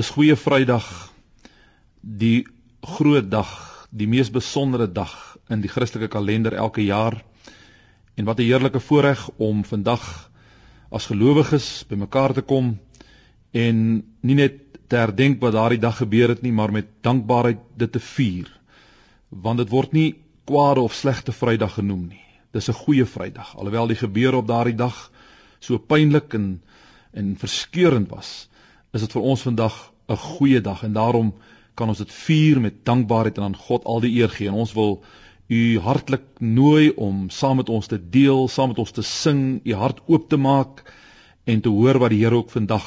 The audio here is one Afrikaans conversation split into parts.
Dis goeie Vrydag, die groot dag, die mees besondere dag in die Christelike kalender elke jaar. En wat 'n heerlike voorreg om vandag as gelowiges bymekaar te kom en nie net te herdenk wat daardie dag gebeur het nie, maar met dankbaarheid dit te vier. Want dit word nie kwade of slegte Vrydag genoem nie. Dis 'n goeie Vrydag, alhoewel die gebeure op daardie dag so pynlik en en verskeurend was is dit vir ons vandag 'n goeie dag en daarom kan ons dit vier met dankbaarheid en aan God al die eer gee. En ons wil u hartlik nooi om saam met ons te deel, saam met ons te sing, u hart oop te maak en te hoor wat die Here ook vandag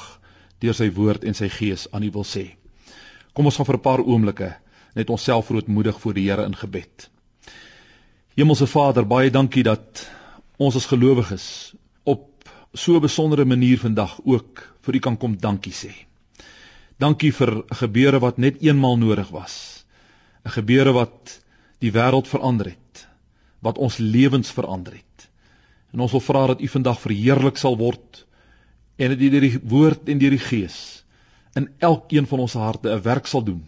deur sy woord en sy gees aan u wil sê. Kom ons gaan vir 'n paar oomblikke net onsself verootmoedig voor die Here in gebed. Hemelse Vader, baie dankie dat ons as gelowiges op so 'n besondere manier vandag ook vir u kan kom dankie sê. Dankie vir 'n gebeure wat net eenmal nodig was. 'n Gebeure wat die wêreld verander het, wat ons lewens verander het. En ons wil vra dat u vandag verheerlik sal word en dat u deur die woord en deur die gees in elkeen van ons harte 'n werk sal doen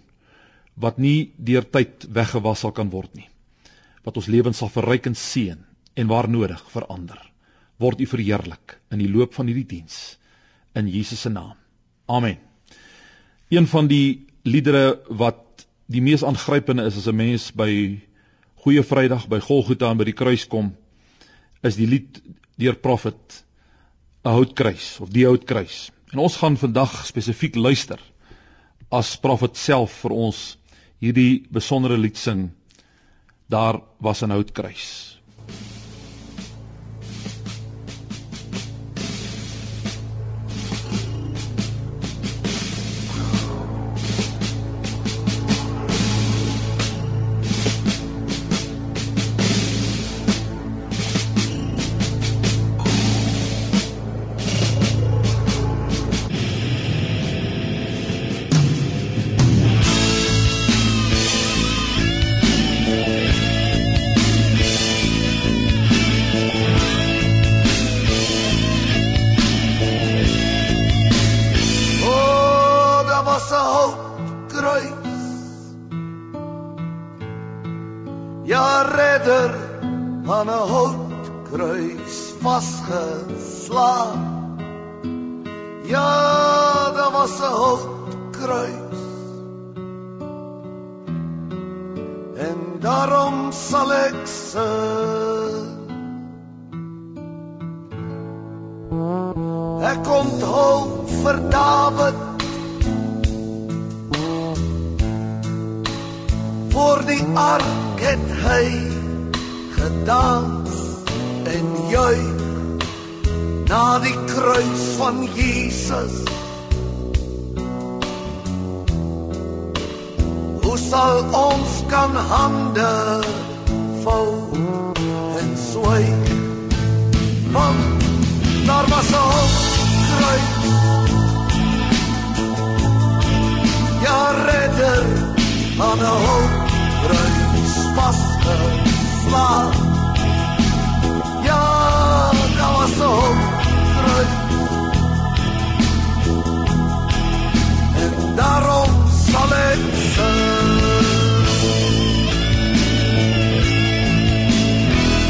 wat nie deur tyd weggewas sal kan word nie. Wat ons lewens sal verryk en seën en waar nodig verander. Word u verheerlik in die loop van hierdie diens in Jesus se naam. Amen. Een van die liedere wat die mees aangrypende is as 'n mens by Goeie Vrydag by Golgotha en by die kruis kom, is die lied deur Prophet 'n houtkruis of die houtkruis. En ons gaan vandag spesifiek luister as Prophet self vir ons hierdie besondere lied sing. Daar was 'n houtkruis. kruis vasgeslaap. Ja, daar was 'n hulpkruis. En daarom sal ek sing. Ek onthou vir Dawid Voor die ark het hy gedaan juig na die kruis van Jesus. Hoe sal ons kan hande vou en swyg? Want daar was 'n kruis. Ja redder aan 'n hoop kruis vasgeslaan. soul terug En daarom sal ek sing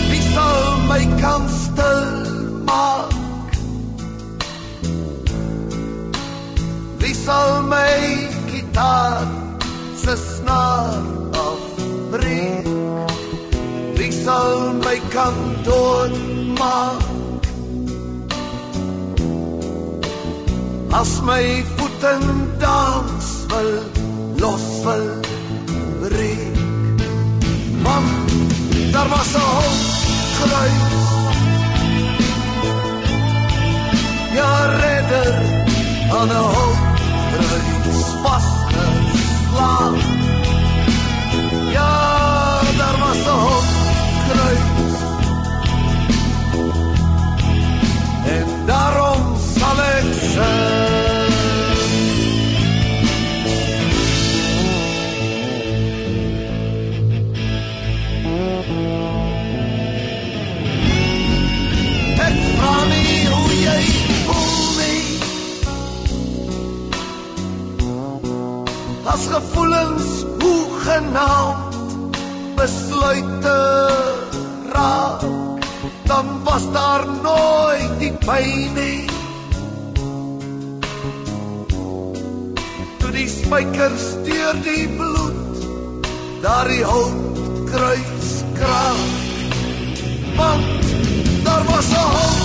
Wie sal my kan stil maak Wie sal my gitaar se snaar afbreek Wie sal my kan doodmaak as my voete dans wil los wil breek. Man daar was 'n hond geluid. Ja redder aan 'n hond reis vasgeslaan ja daar was 'n hond geluid. En daarom sal ek sê as gevoelens hoe genaamd besluite raak. Dan was daar nooit die pyn nie. Toe die spykers deur die bloed daardie hout kruis kraak. Want daar was 'n hout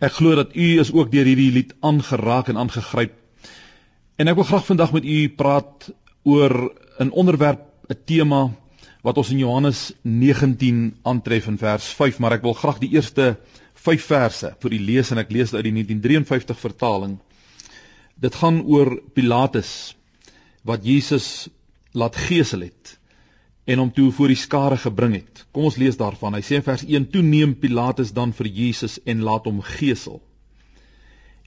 Ek glo dat u is ook deur hierdie lied aangeraak en aangegryp. En ek wil graag vandag met u praat oor 'n onderwerp, 'n tema wat ons in Johannes 19 aantref in vers 5, maar ek wil graag die eerste 5 verse vir u lees en ek lees uit die 1953 vertaling. Dit gaan oor Pilatus wat Jesus laat gesel het en hom toe voor die skare gebring het. Kom ons lees daarvan. Hy sê in vers 1: "Toe neem Pilatus dan vir Jesus en laat hom gesel.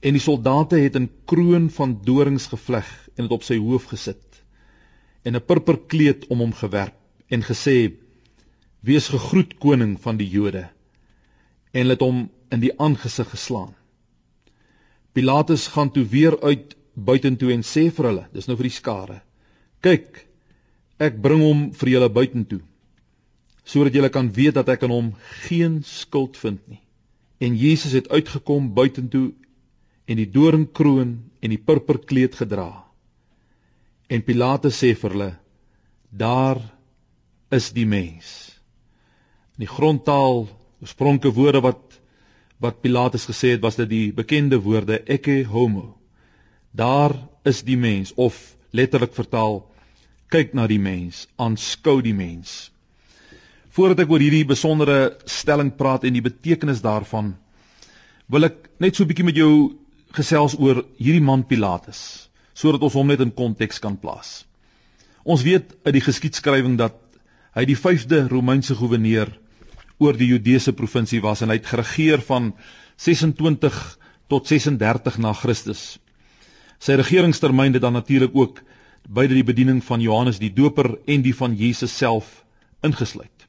En die soldate het 'n kroon van dorings gevleg en dit op sy hoof gesit en 'n purperkleed om hom gewerp en gesê: "Wees gegroet koning van die Jode." En het hom in die aangesig geslaan. Pilatus gaan toe weer uit buitentoe en sê vir hulle, dis nou vir die skare: "Kyk, Ek bring hom vir julle buitentoe sodat julle kan weet dat ek aan hom geen skuld vind nie. En Jesus het uitgekom buitentoe en die doringkroon en die purperkleed gedra. En Pilate sê vir hulle: "Daar is die mens." In die grondtaal, oorspronklike woorde wat wat Pilatus gesê het, was dit die bekende woorde ecce homo. Daar is die mens of letterlik vertaal kyk na die mens, aanskou die mens. Voordat ek oor hierdie besondere stelling praat en die betekenis daarvan, wil ek net so 'n bietjie met jou gesels oor hierdie man Pilatus, sodat ons hom net in konteks kan plaas. Ons weet uit die geskiedskrywing dat hy die 5de Romeinse goewerneur oor die Judese provinsie was en hy het geregeer van 26 tot 36 na Christus. Sy regeringstermyn het dan natuurlik ook beide die bediening van Johannes die Doper en die van Jesus self ingesluit.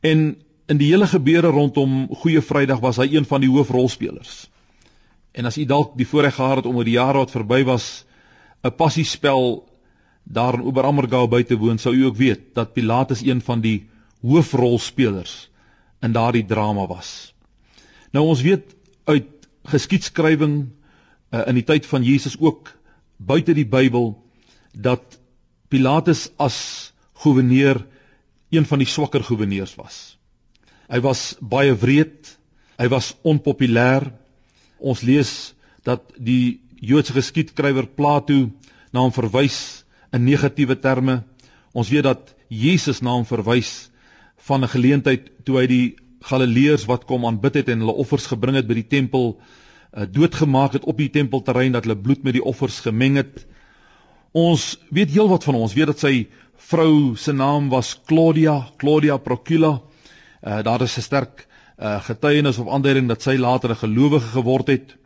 En in die hele gebeure rondom Goeie Vrydag was hy een van die hoofrolspelers. En as u dalk die voorreg gehad het om oor die jare wat verby was 'n passiespel daar in Oberammergau by te woon, sou u ook weet dat Pilatus een van die hoofrolspelers in daardie drama was. Nou ons weet uit geskiedskrywing uh, in die tyd van Jesus ook buite die Bybel dat Pilatus as goewerneur een van die swakker goewerneurs was. Hy was baie wreed, hy was onpopulêr. Ons lees dat die Joodse geskiedskrywer Plato na hom verwys in negatiewe terme. Ons weet dat Jesus na hom verwys van 'n geleentheid toe hy die Galileërs wat kom aanbid het en hulle offers gebring het by die tempel uh, doodgemaak het op die tempelterrein dat hulle bloed met die offers gemeng het. Ons weet heelwat van ons, weet dat sy vrou se naam was Claudia, Claudia Procula. Uh daar is 'n sterk uh getuienis of aanduiding dat sy later 'n gelowige geword het.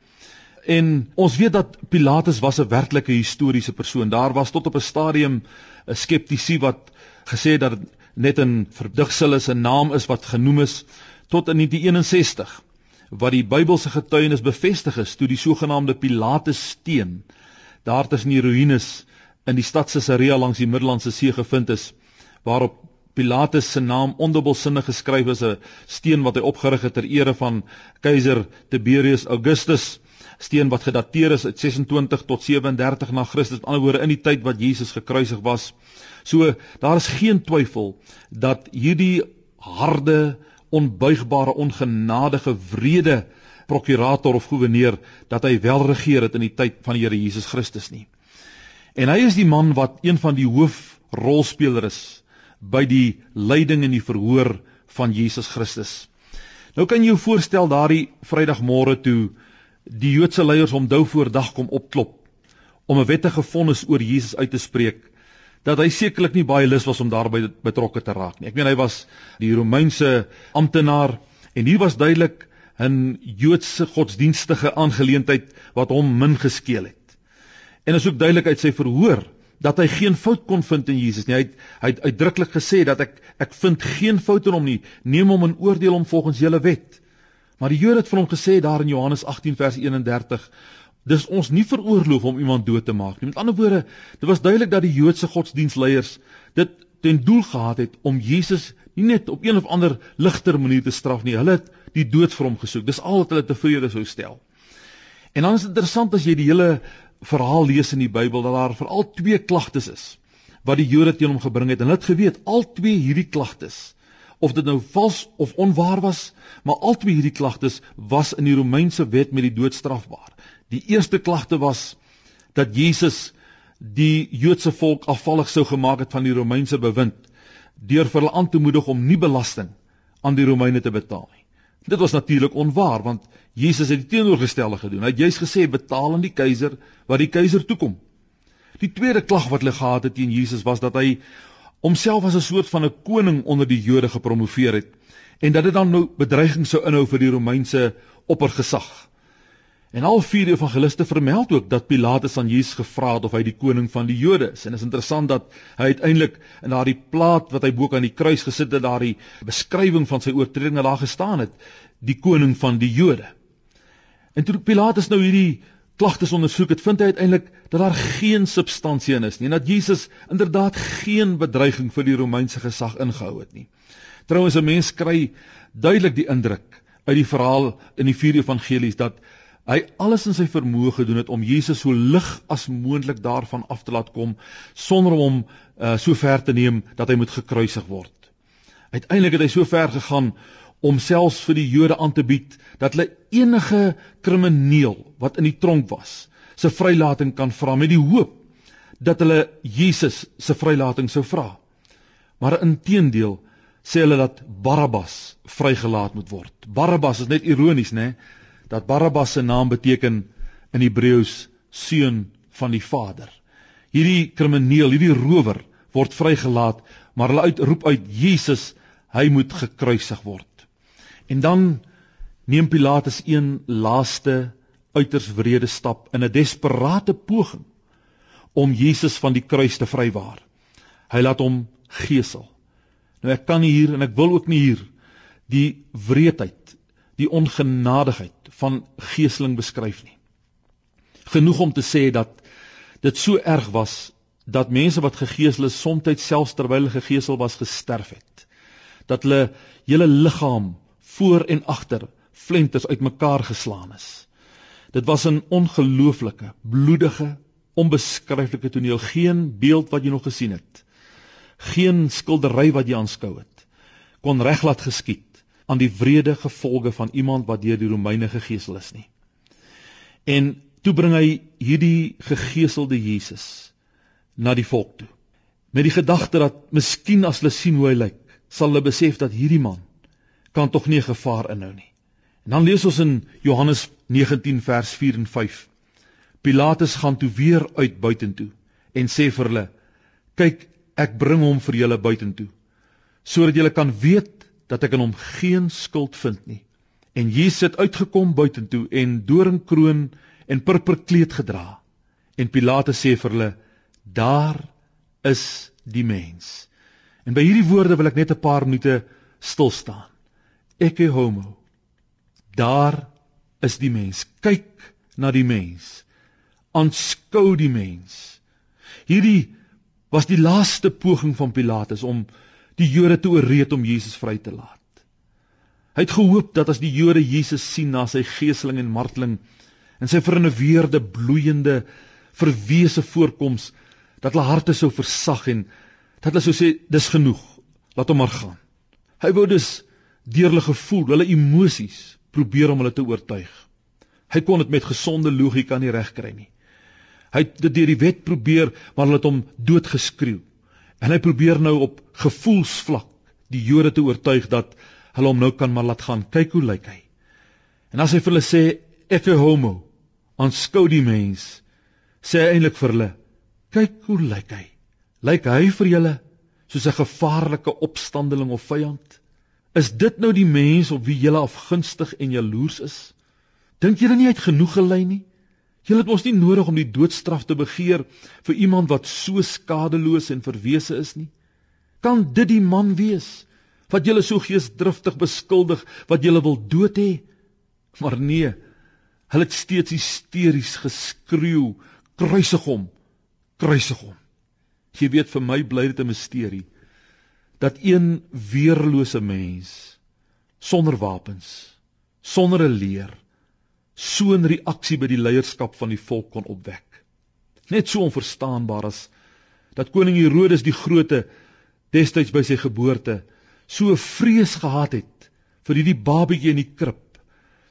En ons weet dat Pilatus was 'n werklike historiese persoon. Daar was tot op 'n stadium 'n skeptisie wat gesê het dat net 'n verdigsel is 'n naam is wat genoem is tot in 1961 wat die Bybelse getuienis bevestig is toe die sogenaamde Pilatus steen daar tussen die ruïnes in die stad Caesarea langs die Middellandse See gevind is waarop Pilatus se naam ondubbelsinnig geskryf is 'n steen wat hy opgerig het ter ere van keiser Tiberius Augustus steen wat gedateer is uit 26 tot 37 na Christus met ander woorde in die tyd wat Jesus gekruisig was. So daar is geen twyfel dat hierdie harde, onbuigbare, ongenadige, wrede prokurator of goewerneur dat hy wel regeer het in die tyd van die Here Jesus Christus nie. En hy is die man wat een van die hoofrolspelers is by die leiding en die verhoor van Jesus Christus. Nou kan jy jou voorstel daardie Vrydagmôre toe die Joodse leiers om dou voor dag kom opklop om 'n wettige vonnis oor Jesus uit te spreek dat hy sekerlik nie baie lus was om daarbey betrokke te raak nie. Ek meen hy was die Romeinse amptenaar en hier was duidelik 'n Joodse godsdienstige aangeleentheid wat hom min geskeel het. En is ook duidelik uit sy verhoor dat hy geen fout kon vind in Jesus nie. Hy het hy het uitdruklik gesê dat ek ek vind geen fout in hom nie. Neem hom in oordeel om volgens julle wet. Maar die Jode het vir hom gesê daar in Johannes 18 vers 31 dis ons nie veroorloof om iemand dood te maak nie. Met ander woorde, dit was duidelik dat die Joodse godsdienstleiers dit ten doel gehad het om Jesus nie net op een of ander ligter manier te straf nie. Hulle het die dood vir hom gesoek. Dis al wat hulle tevrede sou stel. En dan is dit interessant as jy die hele verhaal lees in die Bybel dat daar veral twee klagtes is wat die Jode teen hom gebring het. En hulle het geweet al twee hierdie klagtes of dit nou vals of onwaar was, maar al twee hierdie klagtes was in die Romeinse wet met die dood strafbaar. Die eerste klagte was dat Jesus die Joodse volk afvallig sou gemaak het van die Romeinse bewind deur vir hulle aan te moedig om nie belasting aan die Romeine te betaal nie. Dit was natuurlik onwaar want Jesus het die teenoorgestelde gedoen. Hy het juis gesê betaal aan die keiser wat die keiser toekom. Die tweede klag wat hulle gehad het teen Jesus was dat hy homself as 'n soort van 'n koning onder die Jode gepromoveer het en dat dit dan nou bedreiging sou inhou vir die Romeinse oppergesag. En al vier evangeliste vermeld ook dat Pilatus aan Jesus gevra het of hy die koning van die Jode is. En is interessant dat hy uiteindelik in daardie plaat wat hy bo aan die kruis gesit het, daardie beskrywing van sy oortredinge daar gestaan het, die koning van die Jode. En toe Pilatus nou hierdie klagtes ondersoek het, vind hy uiteindelik dat daar geen substansie in is nie en dat Jesus inderdaad geen bedreiging vir die Romeinse gesag ingehou het nie. Trouwens 'n mens kry duidelik die indruk uit die verhaal in die vier evangelies dat hy alles in sy vermoë gedoen het om Jesus so lig as moontlik daarvan af te laat kom sonder om hom uh, so ver te neem dat hy moet gekruisig word. Uiteindelik het hy so ver gegaan om selfs vir die Jode aan te bied dat hulle enige krimineel wat in die tronk was, se vrylating kan vra met die hoop dat hulle Jesus se vrylating sou vra. Maar inteendeel sê hulle dat Barabbas vrygelaat moet word. Barabbas is net ironies, né? Dat Barabbas se naam beteken in Hebreëus seun van die Vader. Hierdie krimineel, hierdie rower word vrygelaat, maar hulle uitroep uit Jesus, hy moet gekruisig word. En dan neem Pilatus een laaste uiters wrede stap in 'n desperate poging om Jesus van die kruis te vrywaar. Hy laat hom gesel. Nou ek kan nie hier en ek wil ook nie hier die wreedheid, die ongenadigheid van geseling beskryf nie. Genoeg om te sê dat dit so erg was dat mense wat gegesel is soms selfs terwyl hulle gegesel was gesterf het. Dat hulle hele liggaam voor en agter flenters uitmekaar geslaan is. Dit was 'n ongelooflike, bloedige, onbeskryflike toneel, geen beeld wat jy nog gesien het. Geen skildery wat jy aanskou het kon reglaat geskied aan die wrede gevolge van iemand wat deur die Romeine gegeesel is nie. En toe bring hy hierdie gegeeselde Jesus na die volk toe. Met die gedagte dat miskien as hulle sien hoe hy lyk, sal hulle besef dat hierdie man kan tog nie gevaar inhou nie. En dan lees ons in Johannes 19 vers 4 en 5. Pilatus gaan toe weer uit buitentoe en sê vir hulle: "Kyk, ek bring hom vir julle buitentoe, sodat julle kan weet dat ek in hom geen skuld vind nie." En Jesus het uitgekom buitentoe en doringkroon en purperkleed gedra. En Pilatus sê vir hulle: "Daar is die mens." En by hierdie woorde wil ek net 'n paar minute stil staan. Ecce homo. Daar is die mens. Kyk na die mens. Aanskou die mens. Hierdie was die laaste poging van Pilatus om die Jode te oorreed om Jesus vry te laat. Hy het gehoop dat as die Jode Jesus sien na sy geeseling en marteling en sy vernuweerde bloeiende verwese voorkoms dat hulle harte sou versag en dat hulle sou sê dis genoeg laat hom maar gaan. Hy wou dus deur hulle gevoel hulle emosies probeer om hulle te oortuig. Hy kon dit met gesonde logika nie regkry nie. Hy het dit deur die wet probeer maar hulle het hom doodgeskreeu en hy probeer nou op gevoelsvlak die Jode te oortuig dat hulle hom nou kan maar laat gaan. Kyk hoe lyk hy. En as hy vir hulle sê is homo, aanskou die mens, sê hy eintlik vir hulle, kyk hoe lyk hy. Lyk hy vir julle soos 'n gevaarlike opstandeling of vyand? Is dit nou die mens op wie julle afgunstig en jaloers is? Dink julle nie hy het genoeg gelei nie? Julle het mos nie nodig om die doodstraf te begeer vir iemand wat so skadeloos en verwese is nie. Kan dit die man wees wat julle so geesdriftig beskuldig wat julle wil dood hê. Maar nee, hulle het steeds hysteries geskreeu, kruisig hom, kruisig hom. Jy weet vir my bly dit 'n misterie dat een weerlose mens sonder wapens, sonder 'n leer, so 'n reaksie by die leierskap van die volk kon opwek. Net so onverstaanbaar as dat koning Herodes die Grote destyds by sy geboorte so vrees gehad het vir hierdie babatjie in die krib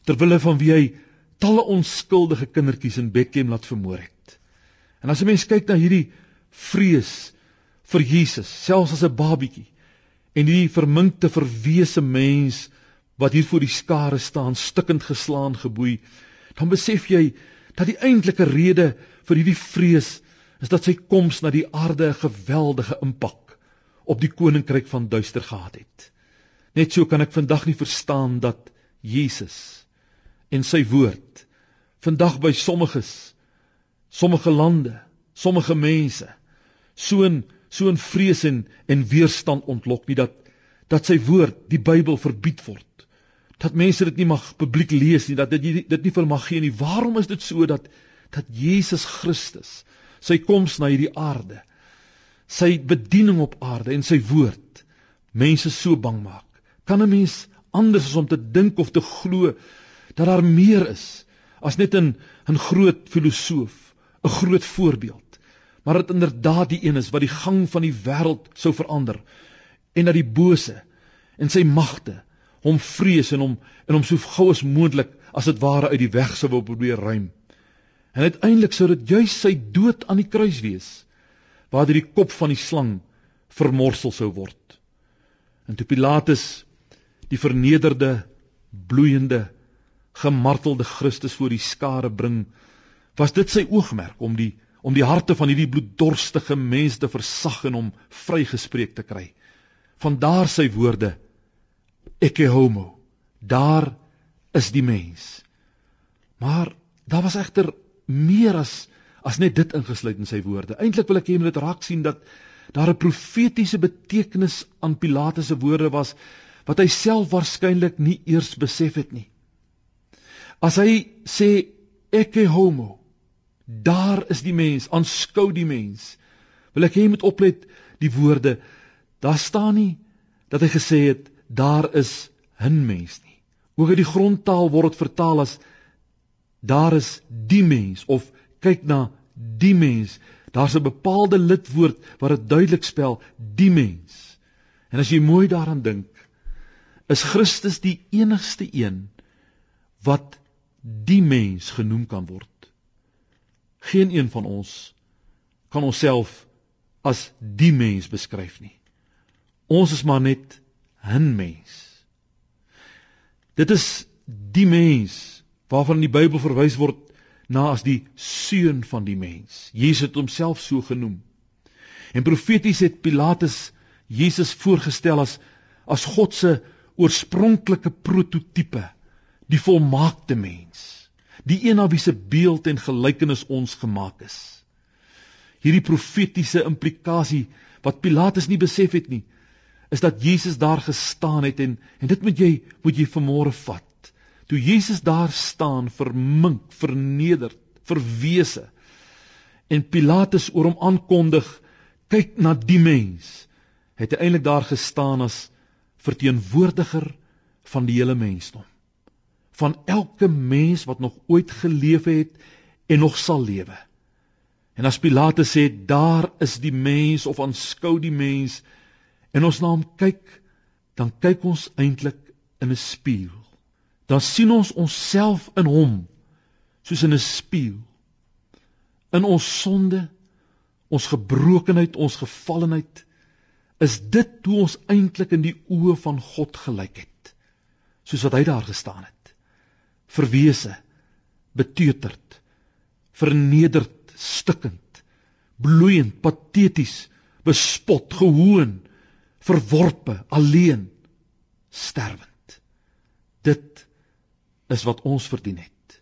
terwyl hy van wie hy talle onskuldige kindertjies in Bethlehem laat vermoor het. En as 'n mens kyk na hierdie vrees vir Jesus, selfs as 'n babatjie en hierdie verminkte verwese mens wat hier voor die skare staan, stikkend geslaan geboei, dan besef jy dat die eintlike rede vir hierdie vrees is dat sy koms na die aarde 'n geweldige impak op die koninkryk van duister gehad het. Net so kan ek vandag nie verstaan dat Jesus en sy woord vandag by sommiges sommige lande, sommige mense so 'n so 'n vrees en en weerstand ontlok nie dat dat sy woord, die Bybel verbied word. Dat mense dit nie mag publiek lees nie, dat dit dit nie vir mag gee nie. Waarom is dit so dat dat Jesus Christus sy koms na hierdie aarde sy bediening op aarde en sy woord mense so bang maak. Kan 'n mens anders as om te dink of te glo dat daar meer is as net 'n 'n groot filosoof, 'n groot voorbeeld, maar dit inderdaad die een is wat die gang van die wêreld sou verander en dat die bose en sy magte hom vrees en hom en hom so gou as moontlik as dit ware uit die weg sou probeer ruim. En uiteindelik sou dit juis sy dood aan die kruis wees waar die kop van die slang vermorsel sou word. En toe Pilatus die vernederde, bloeiende, gemartelde Christus voor die skare bring, was dit sy oogmerk om die om die harte van hierdie bloeddorstige mense te versag en hom vrygespreek te kry. Vandaar sy woorde: Ecce homo. Daar is die mens. Maar daar was egter meer as as net dit ingesluit in sy woorde. Eintlik wil ek hê jy moet raak sien dat daar 'n profetiese betekenis aan Pilatus se woorde was wat hy self waarskynlik nie eers besef het nie. As hy sê ecce homo, daar is die mens, aanskou die mens. Wil ek hê jy moet oplet die woorde. Daar staan nie dat hy gesê het daar is 'n mens nie. Ook in die grondtaal word dit vertaal as daar is die mens of kyk na die mens. Daar's 'n bepaalde lidwoord wat dit duidelik spel, die mens. En as jy mooi daaraan dink, is Christus die enigste een wat die mens genoem kan word. Geen een van ons kan onsself as die mens beskryf nie. Ons is maar net 'n mens. Dit is die mens waarvan in die Bybel verwys word na as die seun van die mens. Jesus het homself so genoem. En profeties het Pilatus Jesus voorgestel as as God se oorspronklike prototipe, die volmaakte mens, die een na wie se beeld en gelykenis ons gemaak is. Hierdie profetiese implikasie wat Pilatus nie besef het nie, is dat Jesus daar gestaan het en en dit moet jy moet jy vanmôre vat. Toe Jesus daar staan, vermink, vernederd, verwese en Pilatus oor hom aankondig, kyk na die mens, het hy eintlik daar gestaan as verteenwoordiger van die hele mensdom. Van elke mens wat nog ooit geleef het en nog sal lewe. En as Pilatus sê daar is die mens of aanskou die mens en ons na hom kyk, dan kyk ons eintlik in 'n spieël. Dan sien ons onsself in hom soos in 'n spieël. In ons sonde, ons gebrokenheid, ons gevallenheid is dit hoe ons eintlik in die oë van God gelyk het. Soos wat hy daar gestaan het. Verwese, beteuterd, vernederd, stikkend, bloeiend, pateties, bespot, gehoon, verworpe, alleen, sterwend. Dit is wat ons verdien het.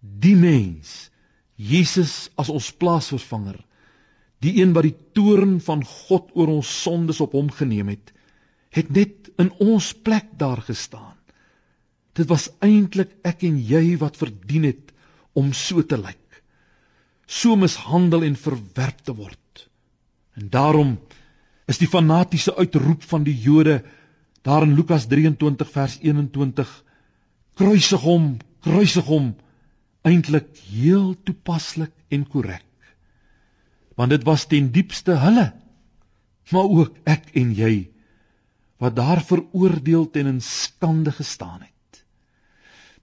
Die mens, Jesus as ons plaasvervanger, die een wat die toorn van God oor ons sondes op hom geneem het, het net in ons plek daar gestaan. Dit was eintlik ek en jy wat verdien het om so te lyk so mishandel en verwerp te word. En daarom is die fanatiese uitroep van die Jode daar in Lukas 23 vers 21 kruisig hom, kruisig hom eintlik heel toepaslik en korrek. Want dit was ten diepste hulle, maar ook ek en jy wat daar veroordeel en in skande gestaan het.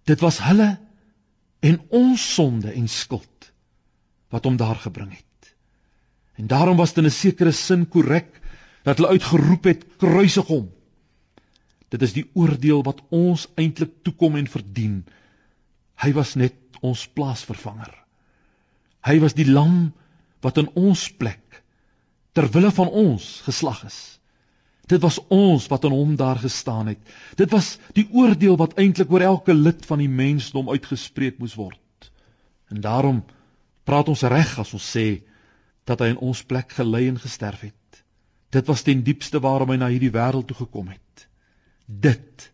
Dit was hulle en ons sonde en skuld wat hom daar gebring het. En daarom was dit in 'n sekere sin korrek dat hulle uitgeroep het kruisig hom. Dit is die oordeel wat ons eintlik toekom en verdien. Hy was net ons plaasvervanger. Hy was die lam wat in ons plek ter wille van ons geslag is. Dit was ons wat aan hom daar gestaan het. Dit was die oordeel wat eintlik oor elke lid van die mensdom uitgespreek moes word. En daarom praat ons reg as ons sê dat hy in ons plek gelei en gesterf het. Dit was ten diepste waarom hy na hierdie wêreld toe gekom het. Dit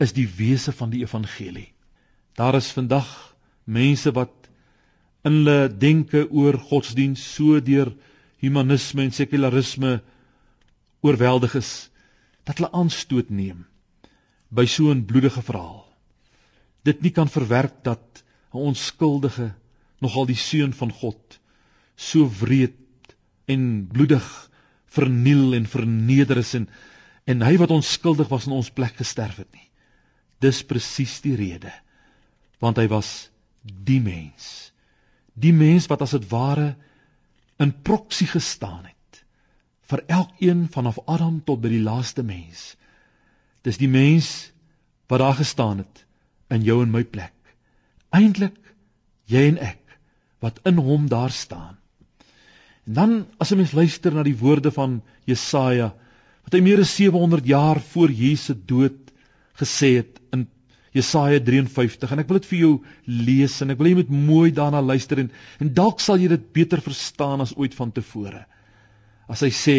is die wese van die evangelie. Daar is vandag mense wat in hulle denke oor godsdiens so deur humanisme en sekularisme oorweldig is dat hulle aanstoot neem by so 'n bloedige verhaal. Dit nie kan verwerk dat 'n onskuldige nogal die seun van God so wreed en bloedig verniel en verneder is en en hy wat onskuldig was in ons plek gesterf het nie. Dis presies die rede. Want hy was die mens. Die mens wat as dit ware in proksie gestaan het vir elkeen vanaf Adam tot by die laaste mens. Dis die mens wat daar gestaan het in jou en my plek. Eintlik jy en ek wat in hom daar staan. Dan as 'n mens luister na die woorde van Jesaja wat hy meer as 700 jaar voor Jesus dood gesê het in Jesaja 53 en ek wil dit vir jou lees en ek wil jy moet mooi daarna luister en en dalk sal jy dit beter verstaan as ooit vantevore. As hy sê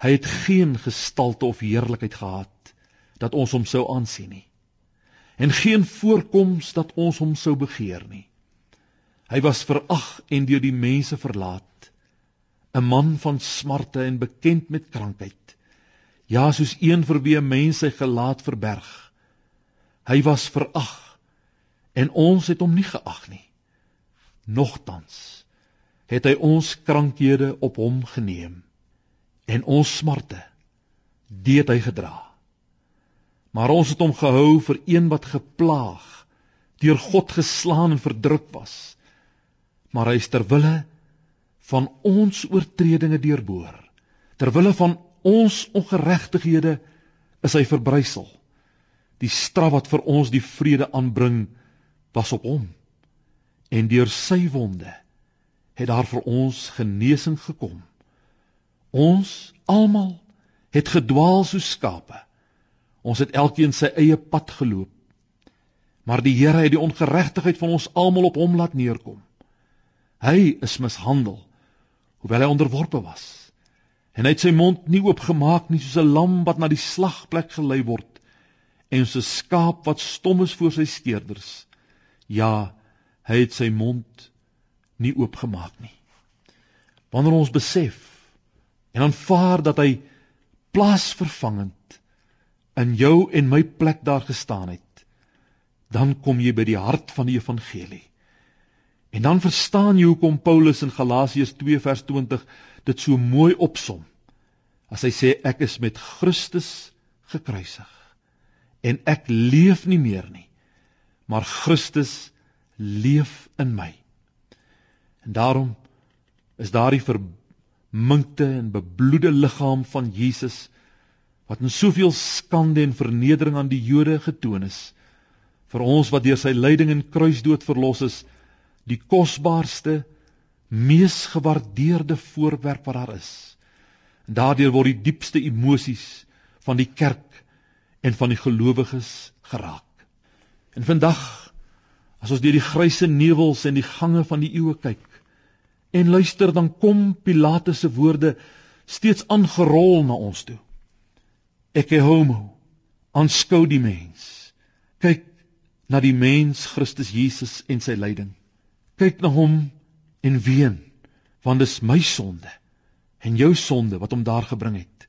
hy het geen gestalte of heerlikheid gehad dat ons hom sou aansien nie en geen voorkoms dat ons hom sou begeer nie. Hy was verag en deur die mense verlaat. 'n Man van smarte en bekend met krankheid. Ja, soos een vir wie 'n mens sy gelaat verberg. Hy was verag en ons het hom nie geag nie. Nogtans het hy ons krankhede op hom geneem en ons smarte deed hy gedra. Maar ons het hom gehou vir een wat geplaag, deur God geslaan en verdruk was maar hy is ter wille van ons oortredinge deurboor. Ter wille van ons ongeregtighede is hy verbrysel. Die straf wat vir ons die vrede aanbring was op hom. En deur sy wonde het daar vir ons genesing gekom. Ons almal het gedwaal soos skape. Ons het elkeen sy eie pad geloop. Maar die Here het die ongeregtigheid van ons almal op hom laat neerkom. Hy is mishandel hoewel hy onderworpe was. En hy het sy mond nie oopgemaak nie soos 'n lam wat na die slagplek gelei word en soos 'n skaap wat stom is voor sy steerders. Ja, hy het sy mond nie oopgemaak nie. Wanneer ons besef en aanvaar dat hy plaasvervangend in jou en my plek daar gestaan het, dan kom jy by die hart van die evangelie. En dan verstaan jy hoekom Paulus in Galasiërs 2 vers 20 dit so mooi opsom. As hy sê ek is met Christus gekruisig en ek leef nie meer nie, maar Christus leef in my. En daarom is daardie verminkte en bebloede liggaam van Jesus wat in soveel skande en vernedering aan die Jode getoon is vir ons wat deur sy lyding en kruisdood verlos is die kosbaarste mees gewaardeerde voorwerp wat daar is. En daardeur word die diepste emosies van die kerk en van die gelowiges geraak. En vandag as ons deur die grysse nevels en die gange van die eeue kyk en luister dan kom Pilate se woorde steeds aangerol na ons toe. Ek is homo. Aanskou die mens. Kyk na die mens Christus Jesus en sy lyding kyk na hom en ween want dis my sonde en jou sonde wat hom daar gebring het.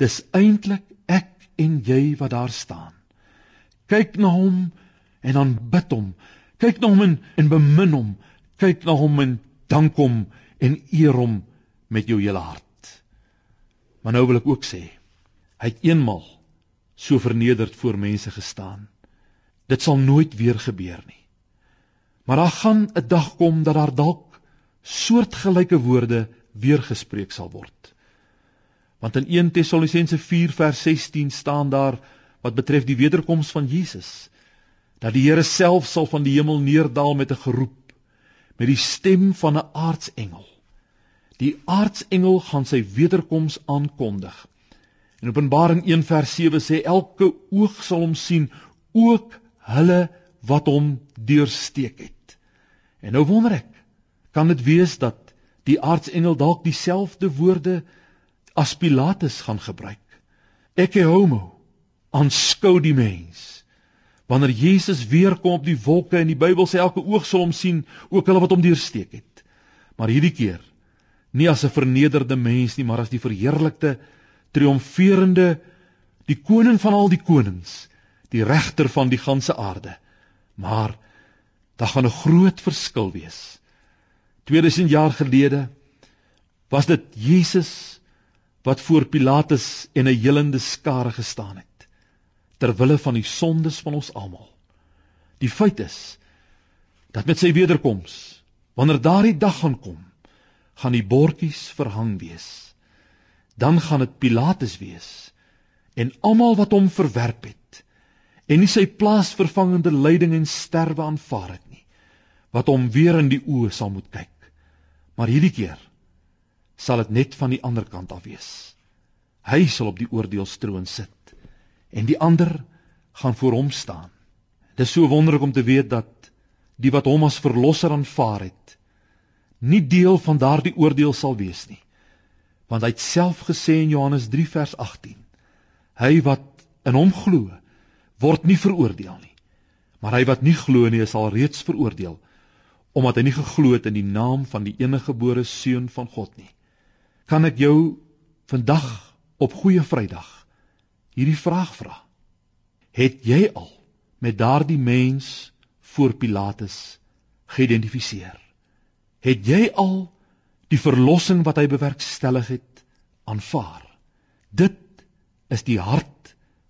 Dis eintlik ek en jy wat daar staan. Kyk na hom en dan bid hom. Kyk na hom en, en bemin hom. Kyk na hom en dank hom en eer hom met jou hele hart. Maar nou wil ek ook sê hy het eenmal so vernederd voor mense gestaan. Dit sal nooit weer gebeur nie Maar daar gaan 'n dag kom dat daar dalk soortgelyke woorde weer gespreek sal word. Want in 1 Tessalonisense 4 vers 16 staan daar wat betref die wederkoms van Jesus dat die Here self sal van die hemel neerdal met 'n geroep met die stem van 'n aartsengel. Die aartsengel gaan sy wederkoms aankondig. In Openbaring 1 vers 7 sê elke oog sal hom sien, ook hulle wat hom deursteek het. En nou wonder ek, kan dit wees dat die aartsengel dalk dieselfde woorde as Pilatus gaan gebruik? Is homo, aanskou die mens. Wanneer Jesus weer kom op die wolke en die Bybel sê elke oog sal hom sien, ook hulle wat hom deursteek het. Maar hierdie keer nie as 'n vernederde mens nie, maar as die verheerlikte, triomferende die koning van al die konings, die regter van die ganse aarde. Maar daar gaan 'n groot verskil wees. 2000 jaar gelede was dit Jesus wat voor Pilatus en 'n helende skare gestaan het ter wille van die sondes van ons almal. Die feit is dat met sy wederkoms, wanneer daardie dag gaan kom, gaan die bordjies verhang wees. Dan gaan dit Pilatus wees en almal wat hom verwerp het en nie sy plaasvervangende lyding en sterwe aanvaar het nie wat hom weer in die oë sal moet kyk. Maar hierdie keer sal dit net van die ander kant af wees. Hy sal op die oordeelstroon sit en die ander gaan voor hom staan. Dit is so wonderlik om te weet dat die wat hom as verlosser aanvaar het nie deel van daardie oordeel sal wees nie. Want hy het self gesê in Johannes 3 vers 18 hy wat in hom glo word nie veroordeel nie. Maar hy wat nie glo nie, is al reeds veroordeel omdat hy nie geglo het in die naam van die eniggebore seun van God nie. Kan ek jou vandag op goeie Vrydag hierdie vraag vra? Het jy al met daardie mens voor Pilatus geïdentifiseer? Het jy al die verlossing wat hy bewerkstellig het aanvaar? Dit is die hart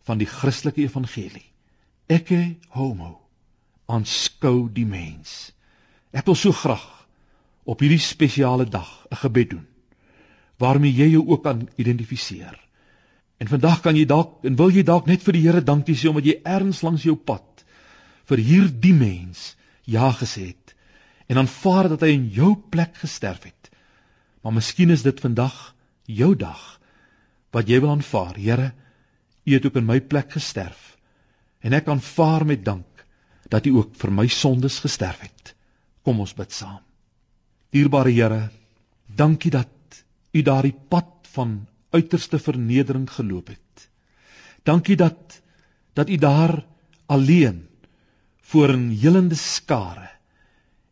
van die Christelike evangelie. Ecce homo. Aanskou die mens. Ek wil so graag op hierdie spesiale dag 'n gebed doen waarmee jy jou ook kan identifiseer. En vandag kan jy dalk en wil jy dalk net vir die Here dankie sê omdat jy erns langs jou pad vir hierdie mens ja gesê het en aanvaar dat hy in jou plek gesterf het. Maar miskien is dit vandag jou dag wat jy wil aanvaar. Here, U het ook in my plek gesterf. En ek aanvaar met dank dat U ook vir my sondes gesterf het. Kom ons bid saam. Dierbare Here, dankie dat U daardie pad van uiterste vernedering geloop het. Dankie dat dat U daar alleen voor 'n helende skare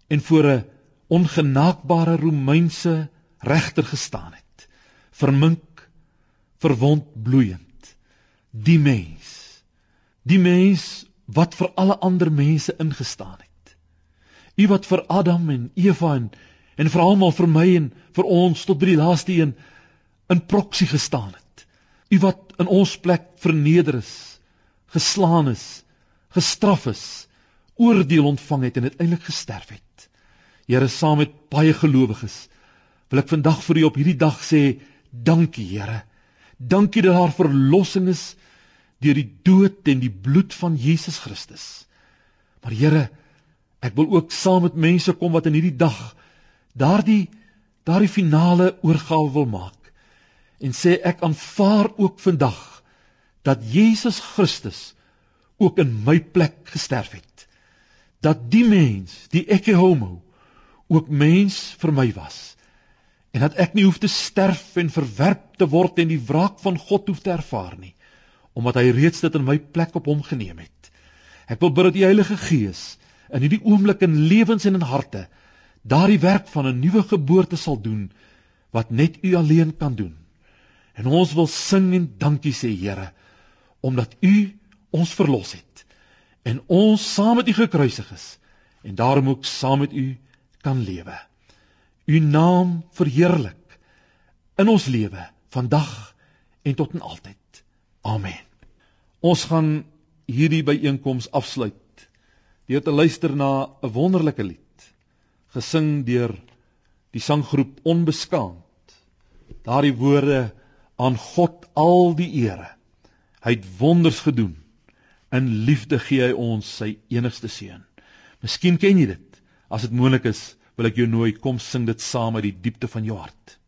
en voor 'n ongenaakbare Romeinse regter gestaan het. Vermink, verwond bloeiend. Die mens. Die mens wat vir alle ander mense ingestaan het. U wat vir Adam en Eva en en vir almal vir my en vir ons tot by die laaste een in proksie gestaan het. U wat in ons plek verneder is, geslaan is, gestraf is, oordeel ontvang het en uiteindelik gesterf het. Here saam met baie gelowiges wil ek vandag vir u op hierdie dag sê dankie Here. Dankie dat daar verlossing is deur die dood en die bloed van Jesus Christus. Maar Here, ek wil ook saam met mense kom wat in hierdie dag daardie daardie finale oorgawe wil maak en sê ek aanvaar ook vandag dat Jesus Christus ook in my plek gesterf het. Dat die mens, die ekke homo, ook mens vir my was. En dat ek nie hoef te sterf en verwerp te word en die wraak van God hoef te ervaar nie, omdat hy reeds dit in my plek op hom geneem het. Ek wil bid dat die Heilige Gees in hierdie oomblik in lewens en in harte daardie werk van 'n nuwe geboorte sal doen wat net U alleen kan doen. En ons wil sing en dankie sê Here omdat U ons verlos het en ons saam met U gekruisig is en daarom ook saam met U kan lewe. U naam verheerlik in ons lewe vandag en tot en altyd. Amen. Ons gaan hierdie byeenkoms afsluit deur te luister na 'n wonderlike lied gesing deur die sanggroep Onbeskaamd. Daardie woorde aan God al die ere. Hy het wonders gedoen. In liefde gee hy ons sy enigste seun. Miskien ken jy dit. As dit moontlik is, wil ek jou nooi kom sing dit saam uit die diepte van jou hart.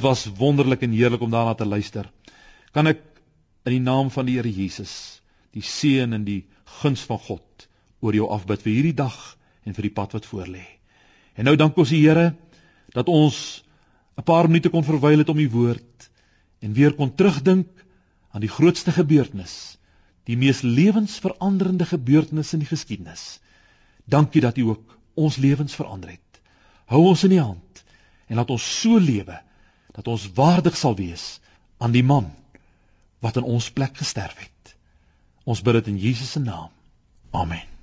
Dit was wonderlik en heerlik om daarna te luister. Kan ek in die naam van die Here Jesus, die seën en die guns van God oor jou afbid vir hierdie dag en vir die pad wat voorlê. En nou dank ons die Here dat ons 'n paar minute kon verwyl het om die woord en weer kon terugdink aan die grootste gebeurtenis, die mees lewensveranderende gebeurtenis in die geskiedenis. Dankie dat U ook ons lewens verander het. Hou ons in U hand en laat ons so lewe dat ons waardig sal wees aan die man wat in ons plek gesterf het. Ons bid dit in Jesus se naam. Amen.